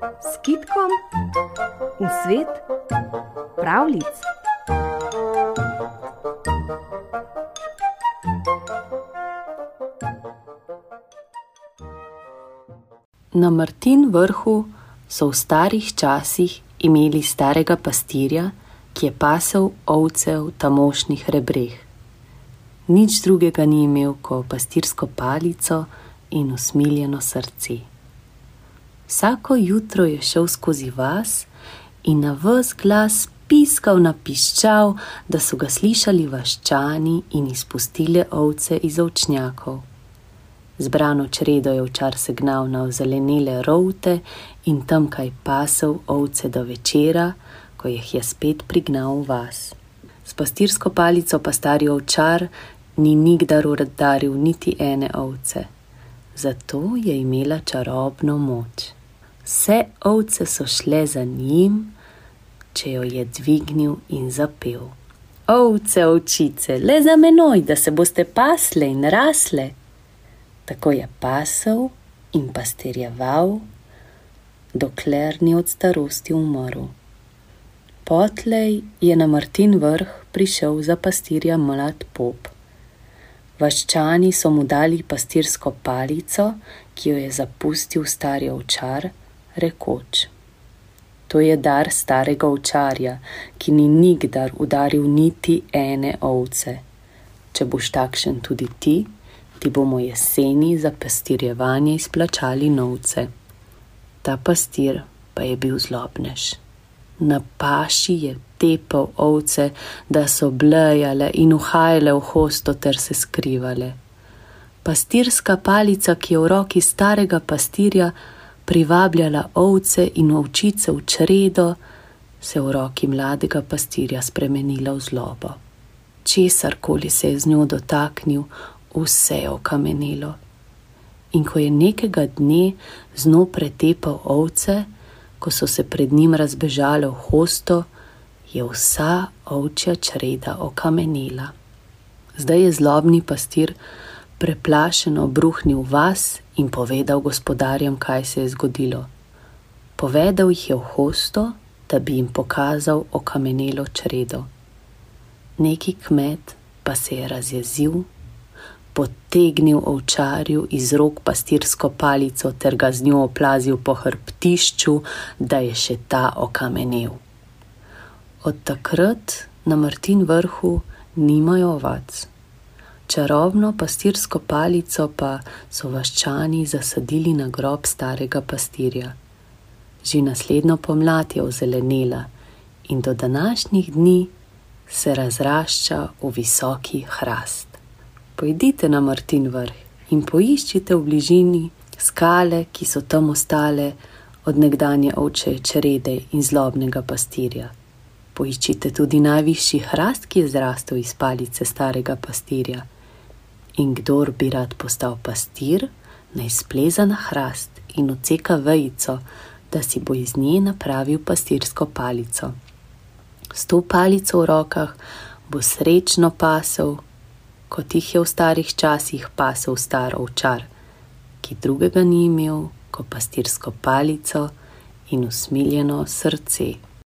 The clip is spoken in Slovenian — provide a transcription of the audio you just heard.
s kitkom v svet pravlic. Na Martin vrhu so v starih časih imeli starega pastirja, ki je pasel ovce v tamošnjih rebreh. Nič drugega ni imel kot pastirsko palico in usmiljeno srce. Vsako jutro je šel skozi vas in na vse glas piskal na piščal, da so ga slišali vaščani in izpustili ovce iz ovčnjakov. Zbrano čredo je včar segnal na ozelenele rovte in tam kaj pasel ovce do večera, ko jih je spet prignal v vas. S pastirsko palico pa stari ovčar ni nikdar udaril niti ene ovce zato je imela čarobno moč. Vse ovce so šle za njim, če jo je dvignil in zapel. Ovce, ovčice, le za menoj, da se boste pasle in rasle. Tako je pasel in pastirjeval, dokler ni od starosti umrl. Potlej je na Martin vrh prišel za pastirja mlad pop. Vaščani so mu dali pastirsko palico, ki jo je zapustil stari ovčar, rekoč: To je dar starega ovčarja, ki ni nikdar udaril niti ene ovce. Če boš takšen tudi ti, ti bomo jeseni za pastirjevanje izplačali novce. Ta pastir pa je bil zlobnež. Na paši je tepal ovce, da so blejale in uhajale v hosto ter se skrivale. Pastirska palica, ki je v roki starega pastirja privabljala ovce in ovčice v čredo, se v roki mladega pastirja spremenila v zlobo. Česar koli se je z njo dotaknil, vse je okamenilo. In ko je nekega dne z njo pretepal ovce, ko so se pred njim razbežale v hosto, je vsa ovčja čreda okamenila. Zdaj je zlobni pastir preplašeno bruhnil vas in povedal gospodarjem, kaj se je zgodilo. Povedal jih je v hosto, da bi jim pokazal okamenelo čredo. Neki kmet pa se je razjezil, potegnil ovčarju iz rok pastirsko palico ter ga z njo oplazil po hrbtišču, da je še ta okamenel. Od takrat na Martin vrhu nimajo ovac. Čarobno pastirsko palico pa so vaščani zasadili na grob starega pastirja. Že naslednjo pomlad je ozelenela in do današnjih dni se razrašča v visoki hrast. Pojdite na Martin vrh in poiščite v bližini skale, ki so tam ostale od nekdanje oče črede in zlobnega pastirja poiščite tudi najvišji hrast, ki je zrastel iz palice starega pastirja. In kdor bi rad postal pastir, naj spleza na hrast in odseka vejico, da si bo iz nje napravil pastirsko palico. S to palico v rokah bo srečno pasel, kot jih je v starih časih pasel star ovčar, ki drugega ni imel kot pastirsko palico in usmiljeno srce.